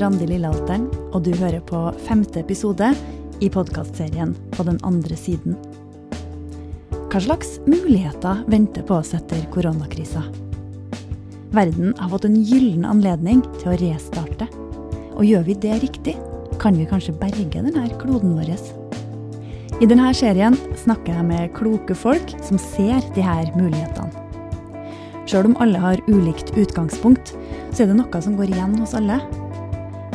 Randi Lillealteren, og du hører på femte episode i podkastserien På den andre siden. Hva slags muligheter venter på oss etter koronakrisa? Verden har fått en gyllen anledning til å restarte. Og gjør vi det riktig, kan vi kanskje berge denne kloden vår. I denne serien snakker jeg med kloke folk som ser her mulighetene. Sjøl om alle har ulikt utgangspunkt, så er det noe som går igjen hos alle.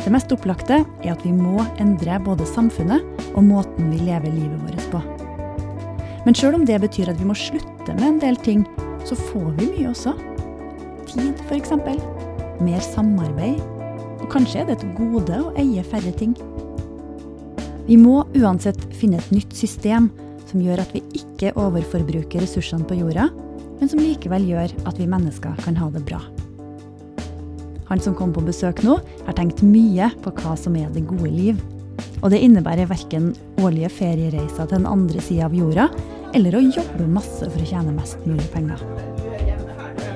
Det mest opplagte er at vi må endre både samfunnet og måten vi lever livet vårt på. Men sjøl om det betyr at vi må slutte med en del ting, så får vi mye også. Tid, f.eks. Mer samarbeid. Og kanskje er det et gode å eie færre ting. Vi må uansett finne et nytt system som gjør at vi ikke overforbruker ressursene på jorda, men som likevel gjør at vi mennesker kan ha det bra. Han som kom på besøk nå, har tenkt mye på hva som er det gode liv. Og det innebærer verken årlige feriereiser til den andre sida av jorda, eller å jobbe masse for å tjene mest mulig penger.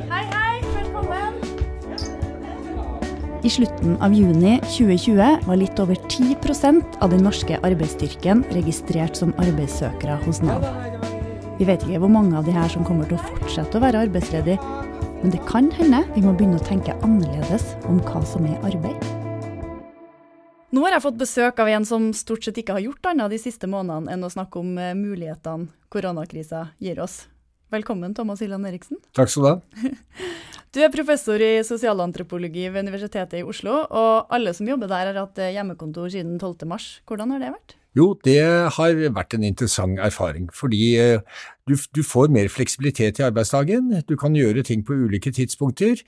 Hei, hei, velkommen! I slutten av juni 2020 var litt over 10% av den norske arbeidsstyrken registrert som arbeidssøkere hos Nav. Vi vet ikke hvor mange av de her som kommer til å fortsette å være arbeidsledig, men det kan hende vi må begynne å tenke annerledes om hva som er arbeid. Nå har jeg fått besøk av en som stort sett ikke har gjort annet de siste månedene enn å snakke om eh, mulighetene koronakrisa gir oss. Velkommen, Thomas Hilland Eriksen. Takk skal du ha. Du er professor i sosialantropologi ved Universitetet i Oslo, og alle som jobber der har hatt eh, hjemmekontor siden 12.3. Hvordan har det vært? Jo, det har vært en interessant erfaring, fordi eh, du, du, får mer fleksibilitet i arbeidsdagen, du kan gjøre ting på ulike tidspunkter.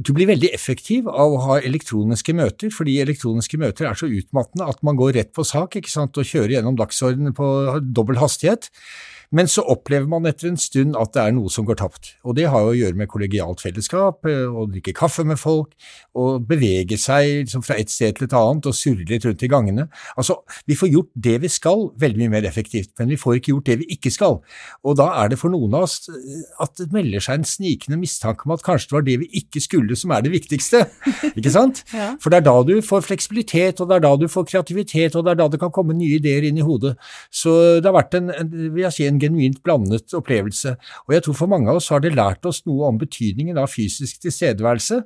Du blir veldig effektiv av å ha elektroniske møter, fordi elektroniske møter er så utmattende at man går rett på sak ikke sant, og kjører gjennom dagsordenen på dobbel hastighet. Men så opplever man etter en stund at det er noe som går tapt. Og det har jo å gjøre med kollegialt fellesskap, eh, å drikke kaffe med folk, å bevege seg liksom fra et sted til et annet og surre litt rundt i gangene. Altså, vi får gjort det vi skal veldig mye mer effektivt, men vi får ikke gjort det vi ikke skal. Og da er det for noen av oss eh, at det melder seg en snikende mistanke om at kanskje det var det vi ikke skulle som er det viktigste. Ikke sant? ja. For det er da du får fleksibilitet, og det er da du får kreativitet, og det er da det kan komme nye ideer inn i hodet. Så det har vært en, en vil jeg si, en genuint blandet opplevelse. Og jeg tror for mange av oss har det lært oss noe om betydningen av fysisk tilstedeværelse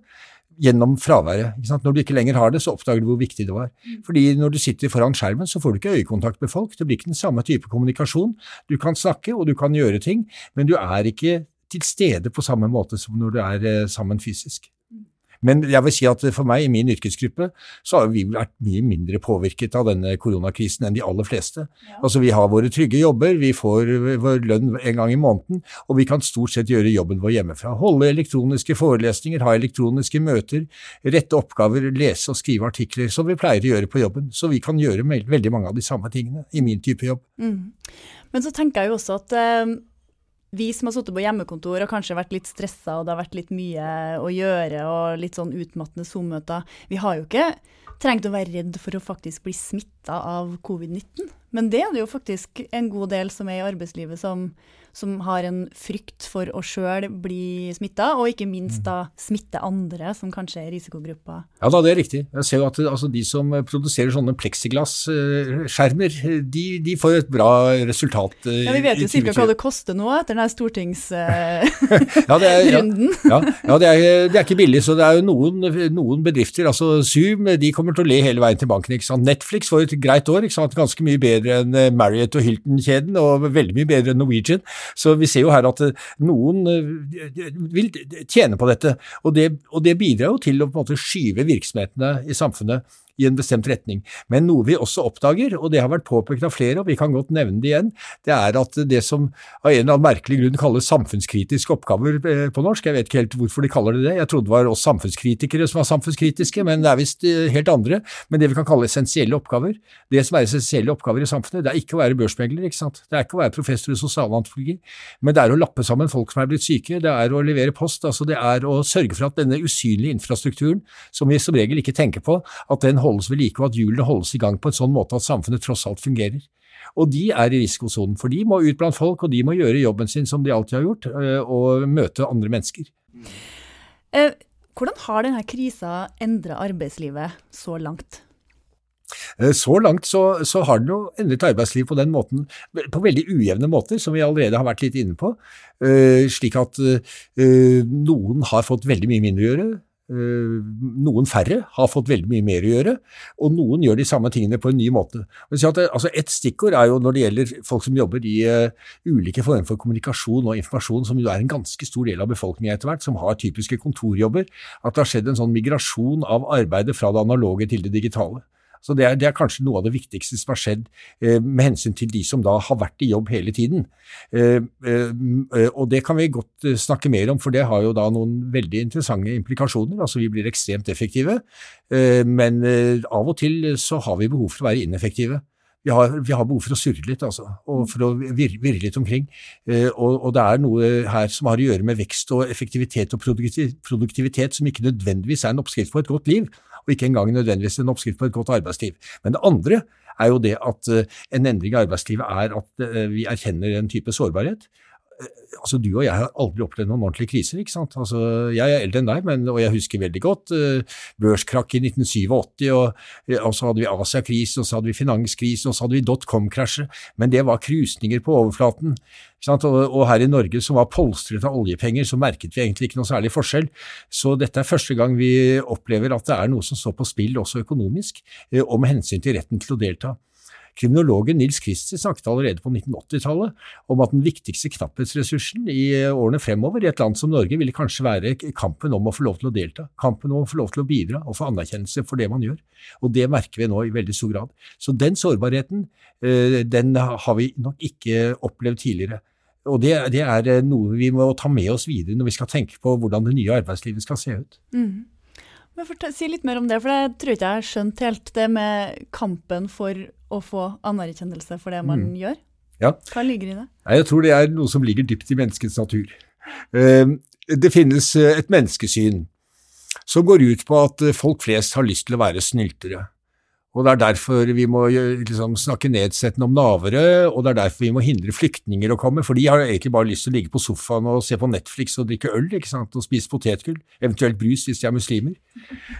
gjennom fraværet. Når du ikke lenger har det, så oppdager du hvor viktig det var. Fordi når du sitter foran skjermen, så får du ikke øyekontakt med folk. Det blir ikke den samme type kommunikasjon. Du kan snakke, og du kan gjøre ting, men du er ikke til stede på samme måte som når du er eh, sammen fysisk. Men jeg vil si at for meg, i min yrkesgruppe, så har vi vært mye mindre påvirket av denne koronakrisen enn de aller fleste. Ja. Altså Vi har våre trygge jobber, vi får vår lønn en gang i måneden, og vi kan stort sett gjøre jobben vår hjemmefra. Holde elektroniske forelesninger, ha elektroniske møter, rette oppgaver, lese og skrive artikler, som vi pleier å gjøre på jobben. Så vi kan gjøre veldig mange av de samme tingene i min type jobb. Mm. Men så tenker jeg jo også at uh vi som har sittet på hjemmekontor og kanskje vært litt stressa og det har vært litt mye å gjøre og litt sånn utmattende Zoom-møter, vi har jo ikke trengt å være redd for å faktisk bli smitta av covid-19. Men det er det jo faktisk en god del som er i arbeidslivet som, som har en frykt for å sjøl bli smitta, og ikke minst da smitte andre som kanskje er risikogrupper. Ja da, det er riktig. Jeg ser jo at altså, de som produserer sånne pleksiglasskjermer, de, de, får et bra resultat. Eh, ja, Vi vet jo ca. hva det koster nå etter denne stortingsrunden. ja, det er, ja, ja, ja det, er, det, er, ikke billig. Så det er jo noen, noen, bedrifter, altså Zoom, de kommer til å le hele veien til banken. ikke sant? Netflix får et greit år, ikke sant? ganske mye bedre enn eh, Marriott og Hilton-kjeden, og veldig mye bedre enn Norwegian. Så vi ser jo her at eh, noen eh, vil tjene på dette. Og det, og det bidrar jo til å på en måte skyve virksomhetene i samfunnet i en bestemt retning. Men noe vi også oppdager, og det har vært påpekt av flere, og vi kan godt nevne det igjen, det er at det som av en eller annen merkelig grunn kalles samfunnskritiske oppgaver eh, på norsk, jeg vet ikke helt hvorfor de kaller det det, jeg trodde det var oss samfunnskritikere som var samfunnskritiske, men det er visst eh, helt andre. Men det vi kan kalle essensielle oppgaver, det som er essensielle oppgaver i samfunnet, det er ikke å være børsmegler, ikke sant. Det er ikke å være professor i sosialantropologi, men det er å lappe sammen folk som er blitt syke, det er å levere post, altså det er å sørge for at denne usynlige infrastrukturen, som vi som regel ikke tenker på, at den holdes ved like, og at hjulene holdes i gang på en sånn måte at samfunnet tross alt fungerer. Og de er i risikosonen, for de må ut blant folk, og de må gjøre jobben sin som de alltid har gjort, eh, og møte andre mennesker. Eh, Hvordan har denne krisa endra arbeidslivet så langt? Eh, så langt så, så har den jo endret arbeidslivet på den måten, på veldig ujevne måter, som vi allerede har vært litt inne på. Slik at noen har fått veldig mye mindre å gjøre, noen færre har fått veldig mye mer å gjøre, og noen gjør de samme tingene på en ny måte. Altså et stikkord er jo når det gjelder folk som jobber i ulike former for kommunikasjon og informasjon, som jo er en ganske stor del av befolkningen etter hvert, som har typiske kontorjobber, at det har skjedd en sånn migrasjon av arbeidet fra det analoge til det digitale. Så det er, det er, kanskje noe av det viktigste som har skjedd eh, med hensyn til de som da har vært i jobb hele tiden. Eh, eh, og det kan vi godt eh, snakke mer om, for det har jo da noen veldig interessante implikasjoner. Altså vi blir ekstremt effektive, eh, men eh, av og til så har vi behov for å være ineffektive. Vi har, vi har, behov for å surre litt, altså, og for å virre, virre litt omkring. Eh, og, og, det er noe her som har å gjøre med vekst og effektivitet og produktivitet som ikke nødvendigvis er en oppskrift på et godt liv og ikke engang nødvendigvis en oppskrift på et godt arbeidsliv. Men det andre er jo det at eh, en endring i arbeidslivet er at eh, vi erkjenner en type sårbarhet. Eh, altså Du og jeg har aldri opplevd noen ordentlige kriser. ikke sant? Altså, Jeg er eldre enn deg, men, og jeg husker veldig godt uh, børskrakk i 1987, og, og, så hadde vi Asia-krisen, og så hadde vi finanskrisen, og så hadde vi dotcom-krasjet. Men det var krusninger på overflaten. ikke Og, og, her i Norge, som var polstret av oljepenger, så merket vi egentlig ikke noe særlig forskjell. Så dette er første gang vi opplever at det er noe som står på spill, også økonomisk, uh, og med hensyn til retten til å delta. Kriminologen Nils Christie snakket allerede på 1980-tallet om at den viktigste knapphetsressursen i årene fremover i et land som Norge ville kanskje være kampen om å få lov til å delta, kampen om å få lov til å bidra og få anerkjennelse for det man gjør. Og det merker vi nå i veldig stor grad. Så den sårbarheten, eh, den har vi nok ikke opplevd tidligere. Og det, det, er noe vi må ta med oss videre når vi skal tenke på hvordan det nye arbeidslivet skal se ut. Mm. Men Si litt mer om det, for det tror ikke jeg har skjønt helt. Det med kampen for å få anerkjennelse for det man mm. gjør. Ja. Hva ligger i det? Jeg tror det er noe som ligger dypt i menneskets natur. Ehm, det finnes eh, et menneskesyn som går ut på at eh, folk flest har lyst til å være snyltere. Og Det er derfor vi må liksom, snakke nedsettende om navere, og det er derfor vi må hindre flyktninger å komme, for de har egentlig bare lyst til å ligge på sofaen og se på Netflix og drikke øl ikke sant, og spise potetgull, eventuelt brus hvis de er muslimer.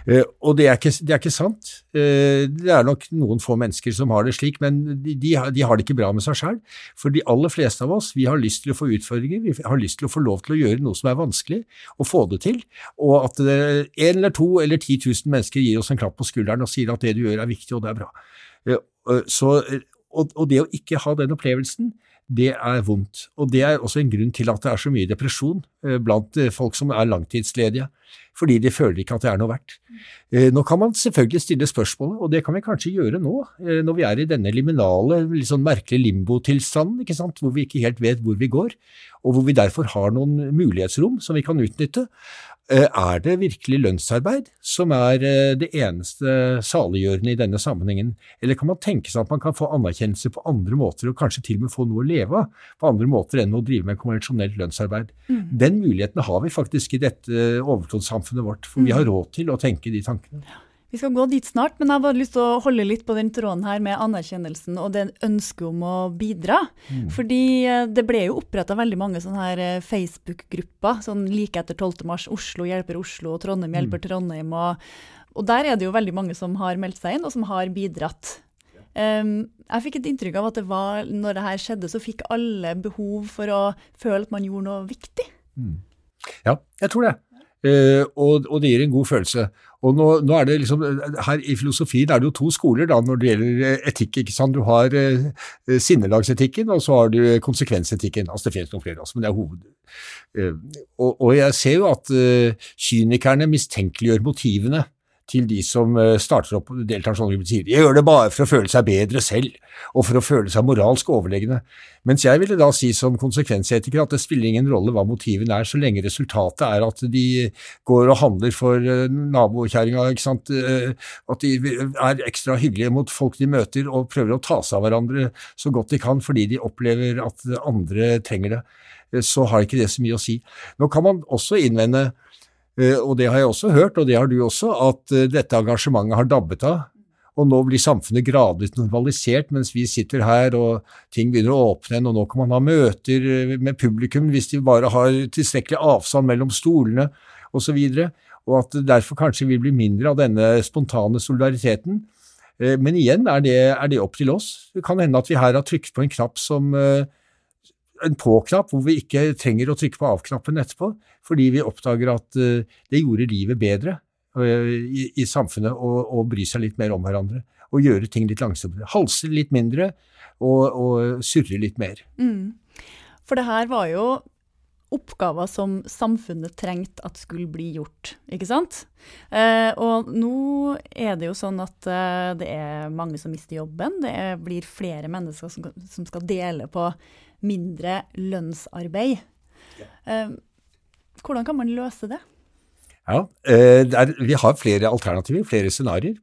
Eh, og det er, ikke, det er, ikke, sant. Eh, det er nok noen få mennesker som har det slik, men de, de, de har det ikke bra med seg sjøl. For de aller fleste av oss vi har lyst til å få utfordringer, vi har lyst til å få lov til å gjøre noe som er vanskelig, og få det til. Og at én en eller to eller ti tusen mennesker gir oss en klapp på skulderen og sier at det du gjør er viktig viktig, og det er bra. Eh, eh, så, eh, og, og det å ikke ha den opplevelsen, det er vondt. Og det er også en grunn til at det er så mye depresjon blant folk som er langtidsledige, fordi de føler ikke at det er noe verdt. Nå kan man selvfølgelig stille spørsmålet, og det kan vi kanskje gjøre nå, når vi er i denne liminale, litt sånn merkelige limbotilstanden, hvor vi ikke helt vet hvor vi går, og hvor vi derfor har noen mulighetsrom som vi kan utnytte. Eh, er det virkelig lønnsarbeid som er eh, det eneste saliggjørende i denne sammenhengen, eller kan man tenke seg at man kan få anerkjennelse på andre måter, og kanskje til og med få noe å leve av på andre måter enn å drive med konvensjonelt lønnsarbeid? Mm. Den muligheten har vi faktisk i dette overflodssamfunnet vårt, for vi har mm. råd til å tenke de tankene. Vi skal gå dit snart, men jeg har lyst til å holde litt på den tråden her med anerkjennelsen og det ønsket om å bidra. Mm. Fordi eh, det ble jo oppretta veldig mange sånne her eh, Facebook-grupper sånn like etter 12. mars. Oslo hjelper Oslo, og Trondheim hjelper mm. Trondheim. Og, og, der er det jo veldig mange som har meldt seg inn, og som har bidratt. Um, jeg fikk et inntrykk av at det var, når det her skjedde, så fikk alle behov for å føle at man gjorde noe viktig. Mm. Ja, jeg tror det. Uh, og, og, det gir en god følelse. Og nå, nå, er det liksom, her I filosofien er det jo to skoler da, når det gjelder eh, etikk. ikke sant? Du har eh, sinnelagsetikken, og så har du konsekvensetikken. altså Det finnes noen flere, også, men det er hoved. Eh, og, og, jeg ser jo at eh, kynikerne mistenkeliggjør motivene til de som eh, starter opp og deltar sånn som sier de gjør det bare for å føle seg bedre selv, og for å føle seg moralsk overlegne. Mens jeg ville da si som konsekvensetiker at det spiller ingen rolle hva motivene er, så lenge resultatet er at de går og handler for eh, nabokjerringa, sant? at de er ekstra hyggelige mot folk de møter og prøver å ta seg av hverandre så godt de kan fordi de opplever at andre trenger det, så har ikke det så mye å si. Nå kan man også innvende Eh, og det har jeg også hørt, og det har du også, at eh, dette engasjementet har dabbet av. Og nå blir samfunnet gradvis normalisert mens vi sitter her og ting begynner å åpne igjen, og nå kan man ha møter eh, med publikum hvis de bare har tilstrekkelig avstand mellom stolene osv. Og, og at det derfor kanskje vil bli mindre av denne spontane solidariteten. Eh, men igjen er det, er det opp til oss. Det kan hende at vi her har trykt på en knapp som eh, en på-knapp, hvor vi ikke trenger å trykke på av-knappen etterpå, fordi vi oppdager at eh, det gjorde livet bedre i, i samfunnet å bry seg litt mer om hverandre. Og gjøre ting litt langsommere. Halse litt mindre og, og surre litt mer. Mm. For det her var jo oppgaver som samfunnet trengte at skulle bli gjort, ikke sant? Eh, og nå er det jo sånn at eh, det er mange som mister jobben. Det er, blir flere mennesker som, som, skal dele på mindre lønnsarbeid. Eh, hvordan kan man løse det? Ja, eh, er, Vi har flere alternativer, flere scenarioer.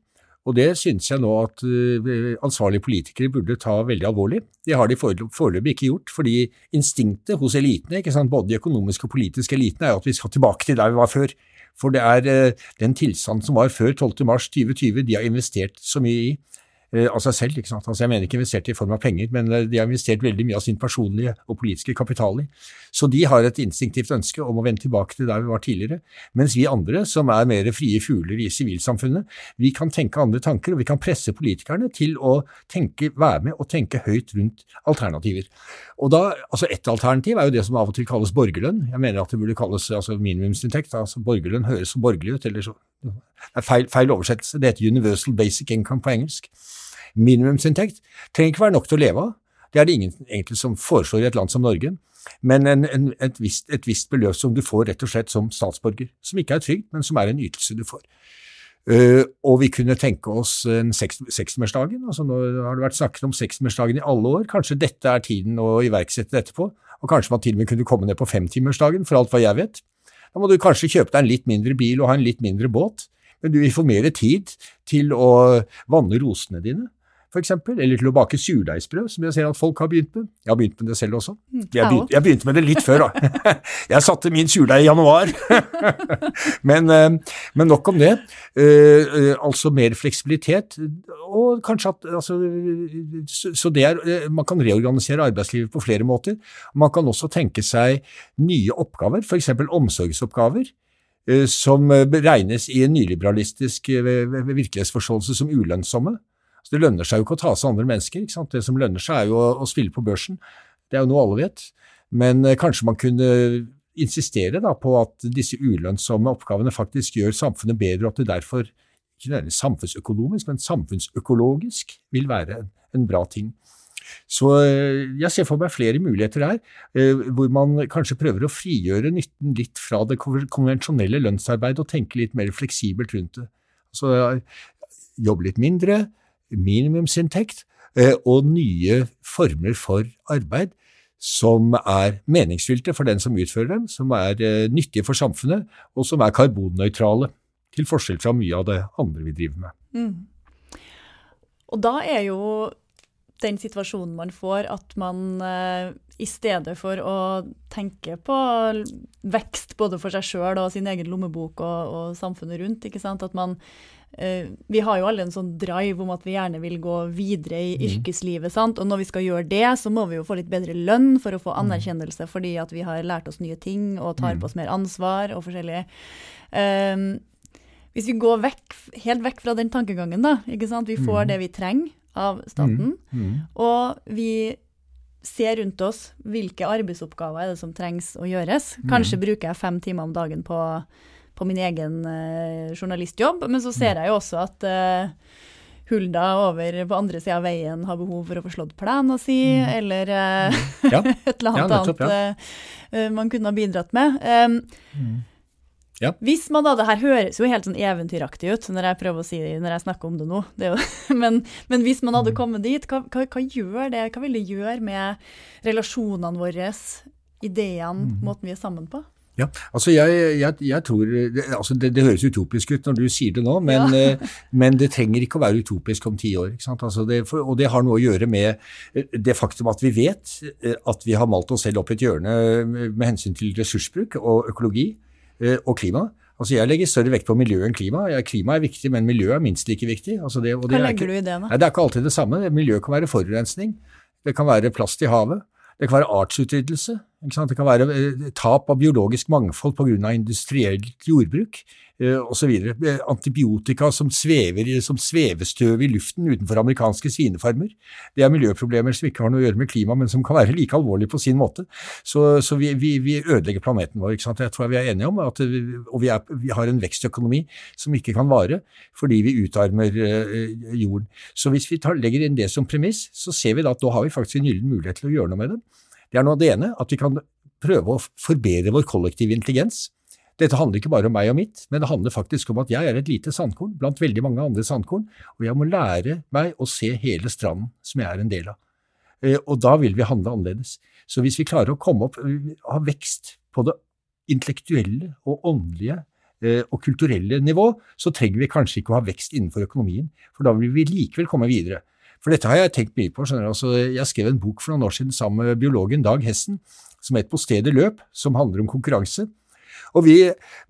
Og det synes jeg nå at uh, ansvarlige politikere burde ta veldig alvorlig. Det har de foreløpig ikke gjort, fordi instinktet hos elitene, både de økonomiske og politiske elitene, er at vi skal tilbake til der vi var før. For det er uh, den tilstanden som var før 12.3.2020 de har investert så mye i. Eh, av seg selv. ikke sant? Altså Jeg mener ikke investert i form av penger, men eh, de har investert veldig mye av sin personlige og politiske kapital i. Så de har et instinktivt ønske om å vende tilbake til der vi var tidligere. Mens vi andre, som er mer frie fugler i sivilsamfunnet, vi kan tenke andre tanker, og vi kan presse politikerne til å tenke, være med og tenke høyt rundt alternativer. Og da, altså Et alternativ er jo det som av og til kalles borgerlønn. Jeg mener at det burde kalles altså minimumsinntekt. altså Borgerlønn høres så borgerlig ut. eller så, feil, feil oversettelse. Det heter Universal Basic Income på engelsk minimumsinntekt trenger ikke være nok til å leve av. Det er det ingen egentlig som foreslår i et land som Norge. Men en, en, et, visst, et, visst, beløp som du får rett og slett som statsborger. Som ikke er trygd, men som er en ytelse du får. Uh, og vi kunne tenke oss en sekstimersdagen. Altså nå har det vært snakket om sekstimersdagen i alle år. Kanskje dette er tiden å iverksette dette på. Og kanskje man til og med kunne komme ned på femtimersdagen, for alt hva jeg vet. Da må du kanskje kjøpe deg en litt mindre bil og ha en litt mindre båt. Men du vil få mer tid til å vanne rosene dine f.eks., eller til å bake surdeigsbrød, som jeg ser at folk har begynt med. Jeg har begynt med det selv også. Mm, jeg begynte, jeg begynte med det litt før, da. Jeg satte min surdeig i januar. men, eh, men, nok om det. Eh, eh, altså mer fleksibilitet, og kanskje at altså, Så det er Man kan reorganisere arbeidslivet på flere måter. Man kan også tenke seg nye oppgaver, f.eks. omsorgsoppgaver som regnes i en nyliberalistisk virkelighetsforståelse som ulønnsomme. Så Det lønner seg jo ikke å ta seg andre mennesker. ikke sant? Det som lønner seg, er jo å, spille på børsen. Det er jo noe alle vet. Men eh, kanskje man kunne insistere da, på at disse ulønnsomme oppgavene faktisk gjør samfunnet bedre, og at det derfor ikke nødvendigvis samfunnsøkonomisk, men samfunnsøkologisk vil være en bra ting. Så eh, jeg ser for meg flere muligheter her, eh, hvor man kanskje prøver å frigjøre nytten litt fra det konvensjonelle lønnsarbeidet og tenke litt mer fleksibelt rundt det. Så jobbe litt mindre, minimumsinntekt eh, og nye former for arbeid som er meningsfylte for den som utfører dem, som er eh, nyttige for samfunnet, og som er karbonnøytrale, til forskjell fra mye av det andre vi driver med. Mm. Og da er jo den situasjonen man får, at man eh, i stedet for å tenke på vekst både for seg sjøl og sin egen lommebok og, og samfunnet rundt, at man Uh, vi har jo alle en sånn drive om at vi gjerne vil gå videre i mm. yrkeslivet. sant? Og når vi skal gjøre det, så må vi jo få litt bedre lønn for å få mm. anerkjennelse fordi at vi har lært oss nye ting og tar mm. på oss mer ansvar og forskjellig. Um, hvis vi går vekk, helt vekk fra den tankegangen, da, ikke sant? vi får mm. det vi trenger av staten, mm. Mm. og vi ser rundt oss hvilke arbeidsoppgaver er det som trengs å gjøres. Kanskje bruker jeg fem timer om dagen på på min egen uh, journalistjobb. Men så ser jeg jo også at uh, Hulda over på andre sida av veien har behov for å få slått plena si, mm. eller uh, ja. et eller annet ja, annet man kunne ha bidratt med. Um, mm. Ja. Hvis man da, Det her høres jo helt sånn eventyraktig ut når jeg prøver å si det, når jeg snakker om det nå. Det jo, men, men, hvis man hadde mm. kommet dit, hva, hva, hva, gjør det? Hva vil det gjøre med relasjonene våre, ideene, mm. måten vi er sammen på? Ja, altså jeg, jeg, jeg tror, altså det, det, høres utopisk ut når du sier det nå, men, ja. Eh, men det trenger ikke å være utopisk om ti år. Altså det, og det har noe å gjøre med eh, det faktum at vi vet eh, at vi har malt oss selv opp et hjørne med hensyn til ressursbruk og økologi og klima. Altså Jeg legger større vekt på miljø enn klima. Ja, klima er viktig, men miljø er minst like viktig. Altså det, Hva legger ikke, du i det, da? Nei, det er ikke alltid det samme. Miljø kan være forurensning. Det kan være plast i havet. Det kan være artsutryddelse. Det kan være eh, tap av biologisk mangfold pga. industrielt jordbruk eh, osv. Eh, antibiotika som svever som svevestøv i luften utenfor amerikanske svinefarmer. Det er miljøproblemer som ikke har noe å gjøre med klima, men som kan være like alvorlige på sin måte. Så, så vi, vi, vi, ødelegger planeten vår. ikke sant? Jeg tror vi er enige om at og vi, er, vi, har en vekstøkonomi som ikke kan vare fordi vi utarmer jorden. Så hvis vi tar, legger inn det som premiss, så ser vi da at da har vi faktisk en gyllen mulighet til å gjøre noe med det. Det er nå det ene, at vi kan prøve å forbedre vår kollektive intelligens. Dette handler ikke bare om meg og mitt, men det handler faktisk om at jeg er et lite sandkorn blant veldig mange andre sandkorn, og jeg må lære meg å se hele stranden som jeg er en del av. Eh, og da vil vi handle annerledes. Så hvis vi klarer å komme opp, eh, ha vekst på det intellektuelle og åndelige eh, og kulturelle nivå, så trenger vi kanskje ikke å ha vekst innenfor økonomien, for da vil vi likevel komme videre. For dette har jeg tenkt mye på. Altså, jeg skrev en bok for noen år siden sammen med biologen Dag Hessen som het På stedet løp, som handler om konkurranse. Og vi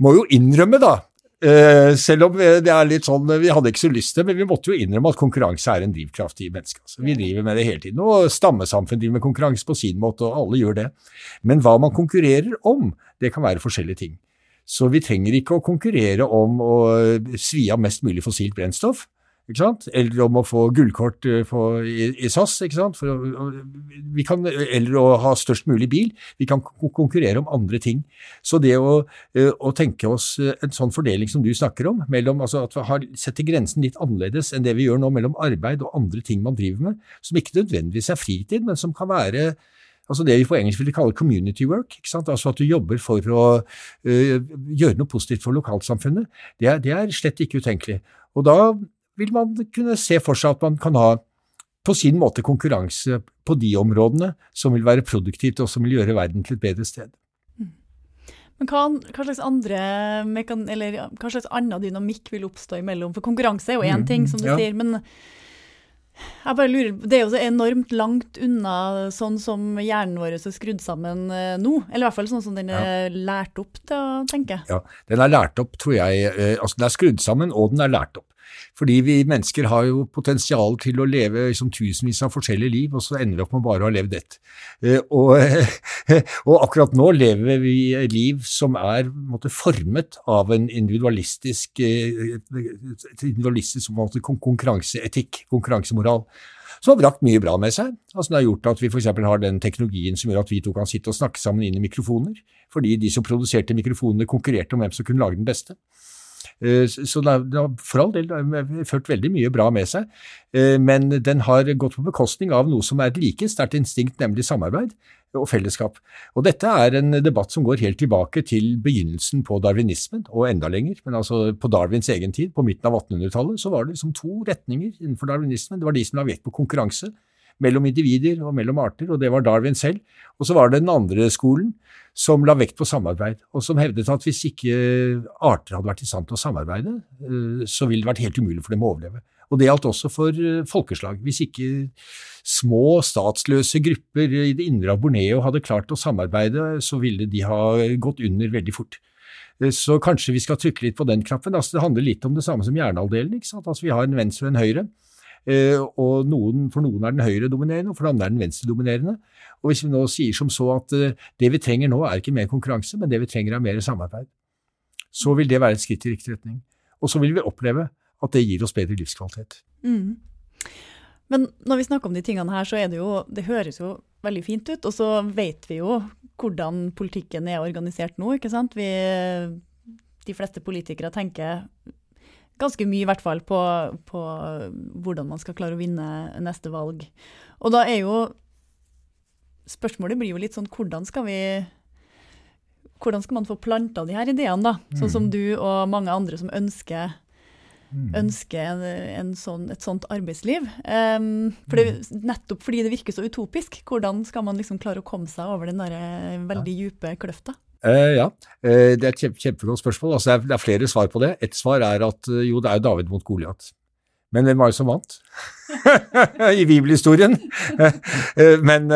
må jo innrømme, da, Uh, selv om det er litt sånn, vi hadde ikke så lyst til det, men vi måtte jo innrømme at konkurranse er en drivkraft i mennesket. Altså. Vi driver med det hele tiden. Og stammesamfunn driver med konkurranse på sin måte, og alle gjør det. Men hva man konkurrerer om, det kan være forskjellige ting. Så vi trenger ikke å konkurrere om å svi av mest mulig fossilt brennstoff? Eller om å få gullkort eh, i, SAS, kan, eller å ha størst mulig bil. Vi kan konkurrere om andre ting. Så det å, eh, å tenke oss eh, en sånn fordeling som du snakker om, mellom, altså at vi har setter grensen litt annerledes enn det vi gjør nå mellom arbeid og andre ting man driver med, som ikke nødvendigvis er fritid, men som kan være Altså det vi på engelsk vil kalle community work. Altså at du jobber for å uh, gjøre noe positivt for lokalsamfunnet. Det er, det er slett ikke utenkelig. Og da vil man kunne se for seg at man kan ha på sin måte konkurranse på de områdene som vil være produktivt og som vil gjøre verden til et bedre sted. Mm. Men hva, hva, slags andre eller hva slags annen dynamikk vil oppstå imellom? For konkurranse er jo én mm, ting, som du ja. sier. men jeg bare lurer, Det er jo så enormt langt unna sånn som hjernen vår er skrudd sammen eh, nå. Eller i hvert fall sånn som den er ja. lært opp til å tenke. Ja, den er lært opp, tror jeg. Eh, altså Den er skrudd sammen, og den er lært opp. Fordi vi mennesker har jo potensial til å leve liksom, tusenvis av forskjellige liv, og så ender vi opp med bare å ha levd ett. Eh, og, og, akkurat nå lever vi et liv som er måtte, formet av en individualistisk, eh, individualistisk måtte, konkurranseetikk, konkurransemoral som har brakt mye bra med seg. Altså Det har gjort at vi f.eks. har den teknologien som gjør at vi to kan sitte og snakke sammen inn i mikrofoner, fordi de som produserte mikrofonene, konkurrerte om hvem som kunne lage den beste. Eh, så den har for all del ført veldig mye bra med seg, eh, men den har gått på bekostning av noe som er et like sterkt instinkt, nemlig samarbeid og fellesskap. Og Dette er en debatt som går helt tilbake til begynnelsen på darwinismen, og enda lenger. Men altså på Darwins egen tid, på midten av 1800-tallet, så var det liksom to retninger innenfor darwinismen. Det var de som la vekt på konkurranse mellom individer og mellom arter, og det var Darwin selv. Og så var det den andre skolen, som la vekt på samarbeid, og som hevdet at hvis ikke arter hadde vært i stand til å samarbeide, eh, så ville det vært helt umulig for dem å overleve. Og det gjaldt også for eh, folkeslag. Hvis ikke små statsløse grupper i det indre av Borneo hadde klart å samarbeide, så ville de ha gått under veldig fort. Eh, så kanskje vi skal trykke litt på den knappen. Altså, det handler litt om det samme som hjernehalvdelen. Altså, vi har en venstre og en høyre. Og noen, for noen er den høyre dominerende, og for andre er den venstre dominerende. Og hvis vi nå sier som så at eh, det vi trenger nå er ikke mer konkurranse, men det vi trenger er mer samarbeid, så vil det være et skritt i riktig retning. Og så vil vi oppleve at det gir oss bedre livskvalitet. Mm. Men når vi snakker om de tingene her, så er det jo Det høres jo veldig fint ut. Og så vet vi jo hvordan politikken er organisert nå, ikke sant. Vi, de fleste politikere tenker ganske mye i hvert fall på, på hvordan man skal klare å vinne neste valg. Og da er jo spørsmålet blir jo litt sånn hvordan skal vi hvordan skal man få planta de her ideene, da? Sånn som mm. du og mange andre som ønsker, mm. ønsker en, en sånn, et sånt arbeidsliv. Um, for det, mm. nettopp fordi det virker så utopisk. Hvordan skal man liksom klare å komme seg over den der eh, veldig dype kløfta? Uh, ja, uh, det er et kjempe, kjempegodt spørsmål. Altså, det, er, det, er, flere svar på det. Et svar er at jo, det er David mot Goliat. Men hvem var det som vant? I bibelhistorien. Men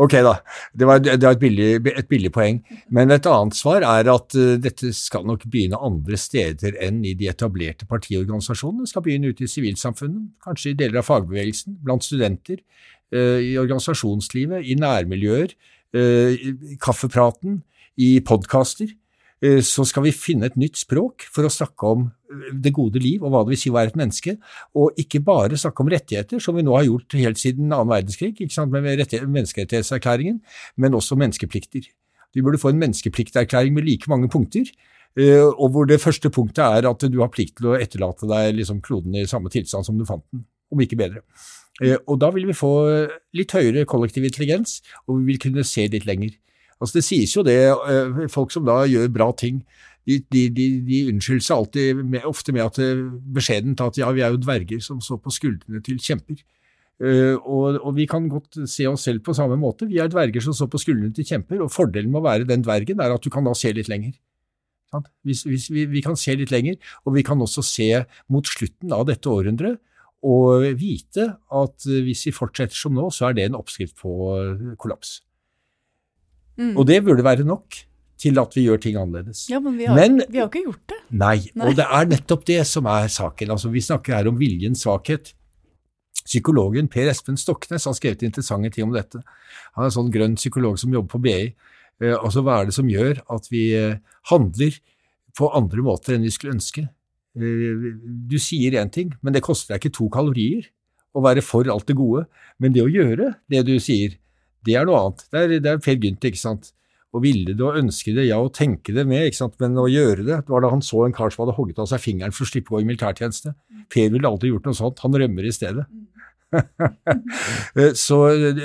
ok, da. Det var, det var et, billig, et, billig, poeng. Men et annet svar er at dette skal nok begynne andre steder enn i de etablerte partiorganisasjonene. Det skal begynne ute i sivilsamfunnet, kanskje i deler av fagbevegelsen, blant studenter. i organisasjonslivet, i nærmiljøer, i kaffepraten, i podkaster. Så skal vi finne et nytt språk for å snakke om det gode liv og hva det vil si å være et menneske, og ikke bare snakke om rettigheter, som vi nå har gjort helt siden annen verdenskrig ikke sant, med menneskerettighetserklæringen, men også menneskeplikter. Vi burde få en menneskeplikterklæring med like mange punkter, og hvor det første punktet er at du har plikt til å etterlate deg liksom kloden i samme tilstand som du fant den, om ikke bedre. Eh, og da vil vi få litt høyere kollektiv intelligens, og vi vil kunne se litt lenger. Altså Det sies jo det, eh, folk som da gjør bra ting, de, de, de, de unnskylder seg alltid med, ofte med at beskjeden beskjedent at ja, vi er jo dverger som står på skuldrene til kjemper. Uh, og, og, vi kan godt se oss selv på samme måte. Vi er dverger som står på skuldrene til kjemper, og fordelen med å være den dvergen er at du kan da se litt lenger. Hvis, hvis vi, vi, kan se litt lenger, og vi kan også se mot slutten av dette århundret og vite at hvis vi fortsetter som nå, så er det en oppskrift på kollaps. Mm. Og det burde være nok til at vi gjør ting annerledes. Ja, Men vi har, men, vi har ikke gjort det. Nei, nei, og det er nettopp det som er saken. Altså, Vi snakker her om viljens svakhet. Psykologen Per Espen Stoknes har skrevet interessante ting om dette. Han er en sånn grønn psykolog som jobber på BI. Eh, altså, hva er det som gjør at vi eh, handler på andre måter enn vi skulle ønske? Eh, du sier én ting, men det koster deg ikke to kalorier å være for alt det gode. Men det å gjøre det du sier, det er noe annet. Det er, det er Per Gynt, ikke sant. Å ville det og ønske det, ja, og tenke det med, ikke sant, men å gjøre det Det var da han så en kar som hadde hogget av seg fingeren for å slippe å gå i militærtjeneste. Per ville aldri gjort noe sånt, han rømmer i stedet. Eh, så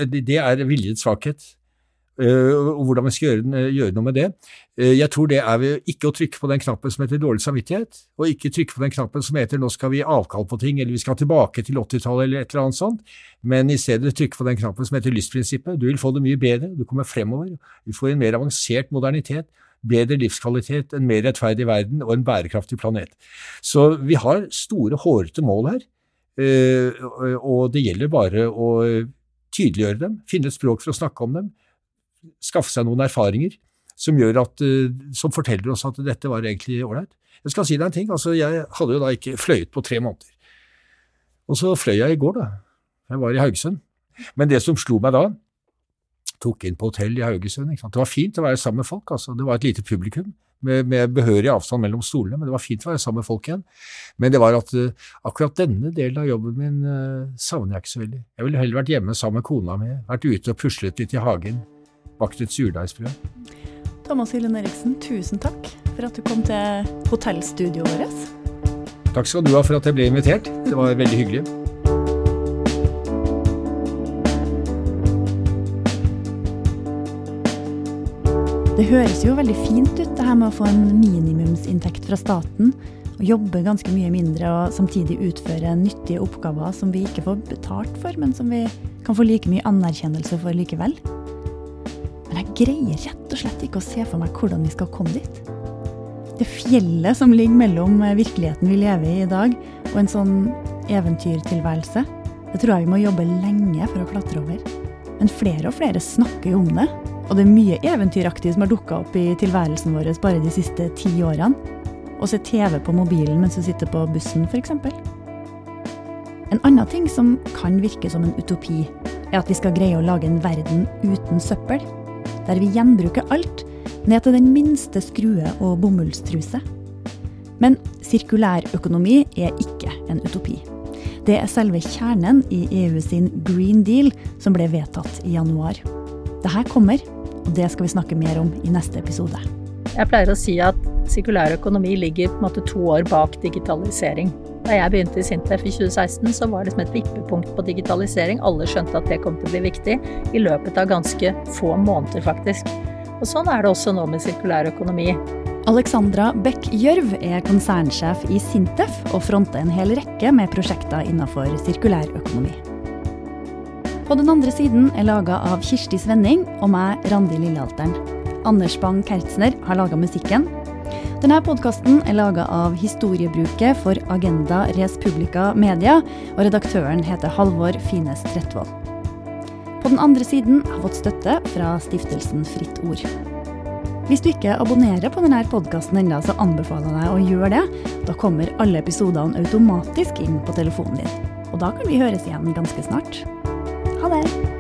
det er viljets svakhet. Eh, og hvordan vi skal gjøre, gjøre, noe med det. Eh, jeg tror det er ved ikke å trykke på den knappen som heter dårlig samvittighet, og ikke trykke på den knappen som heter nå skal vi avkall på ting, eller vi skal tilbake til 80-tallet eller et eller annet sånt, men i stedet trykke på den knappen som heter lystprinsippet. Du vil få det mye bedre, du kommer fremover, du får en mer avansert modernitet, bedre livskvalitet, en mer rettferdig verden og en bærekraftig planet. Så vi har store, hårete mål her, eh, og det gjelder bare å tydeliggjøre dem, finne et språk for å snakke om dem, skaffe seg noen erfaringer som, at, eh, som forteller oss at dette var egentlig ålreit. Jeg skal si deg en ting, altså jeg hadde jo da ikke fløyet på tre måneder. Og så fløy jeg i går, da. Jeg var i Haugesund. Men det som slo meg da, tok inn på hotell i Haugesund. Det var fint å være sammen med folk. altså. Det var et lite publikum med, med, behørig avstand mellom stolene, men det var fint å være sammen med folk igjen. Men det var at uh, akkurat denne delen av jobben min uh, savner jeg ikke så veldig. Jeg ville heller vært hjemme sammen med kona mi, vært ute og puslet litt i hagen bakt et surdeigsbrød. Thomas Hyllen Eriksen, tusen takk for at du kom til hotellstudioet vårt. Takk skal du ha for at jeg ble invitert. Det var veldig hyggelig. Det høres jo veldig fint ut, det her med å få en minimumsinntekt fra staten. Og jobbe ganske mye mindre og samtidig utføre nyttige oppgaver som vi ikke får betalt for, men som vi kan få like mye anerkjennelse for likevel. Greier rett og slett ikke å se for meg hvordan vi skal komme dit. Det fjellet som ligger mellom eh, virkeligheten vi lever i i dag, og en sånn eventyrtilværelse, det tror jeg vi må jobbe lenge for å klatre over. Men flere og flere snakker jo om det. Og det er mye eventyraktig som har dukka opp i tilværelsen vår bare de siste ti årene. Å se TV på mobilen mens du sitter på bussen, f.eks. En annen ting som kan virke som en utopi, er at vi skal greie å lage en verden uten søppel der vi gjenbruker alt, ned til den minste skrue og bomullstruse. Men sirkulærøkonomi er ikke en utopi. Det er selve kjernen i EU sin Green Deal, som ble vedtatt i januar. Dette kommer, og det skal vi snakke mer om i neste episode. Jeg pleier å si at sirkulær økonomi ligger på en måte to år bak digitalisering. Da jeg begynte i Sintef i 2016, så var det som et vippepunkt på digitalisering. Alle skjønte at det kom til å bli viktig, i løpet av ganske få måneder, faktisk. Og sånn er det også nå med sirkulær økonomi. Alexandra Bech Gjørv er konsernsjef i Sintef og fronter en hel rekke med prosjekter innenfor sirkulær økonomi. På den andre siden er laga av Kirsti Svenning og meg, Randi Lillealteren. Anders Bang-Kertzner har laga musikken, denne podkasten er laga av Historiebruket for Agenda Res Publica Media, og redaktøren heter Halvor Fines Trettvoll. På den andre siden har fått støtte fra stiftelsen Fritt Ord. Hvis du ikke abonnerer på denne podkasten ennå, så anbefaler jeg deg å gjøre det. Da kommer alle episodene automatisk inn på telefonen din. Og da kan vi høres igjen ganske snart. Ha det!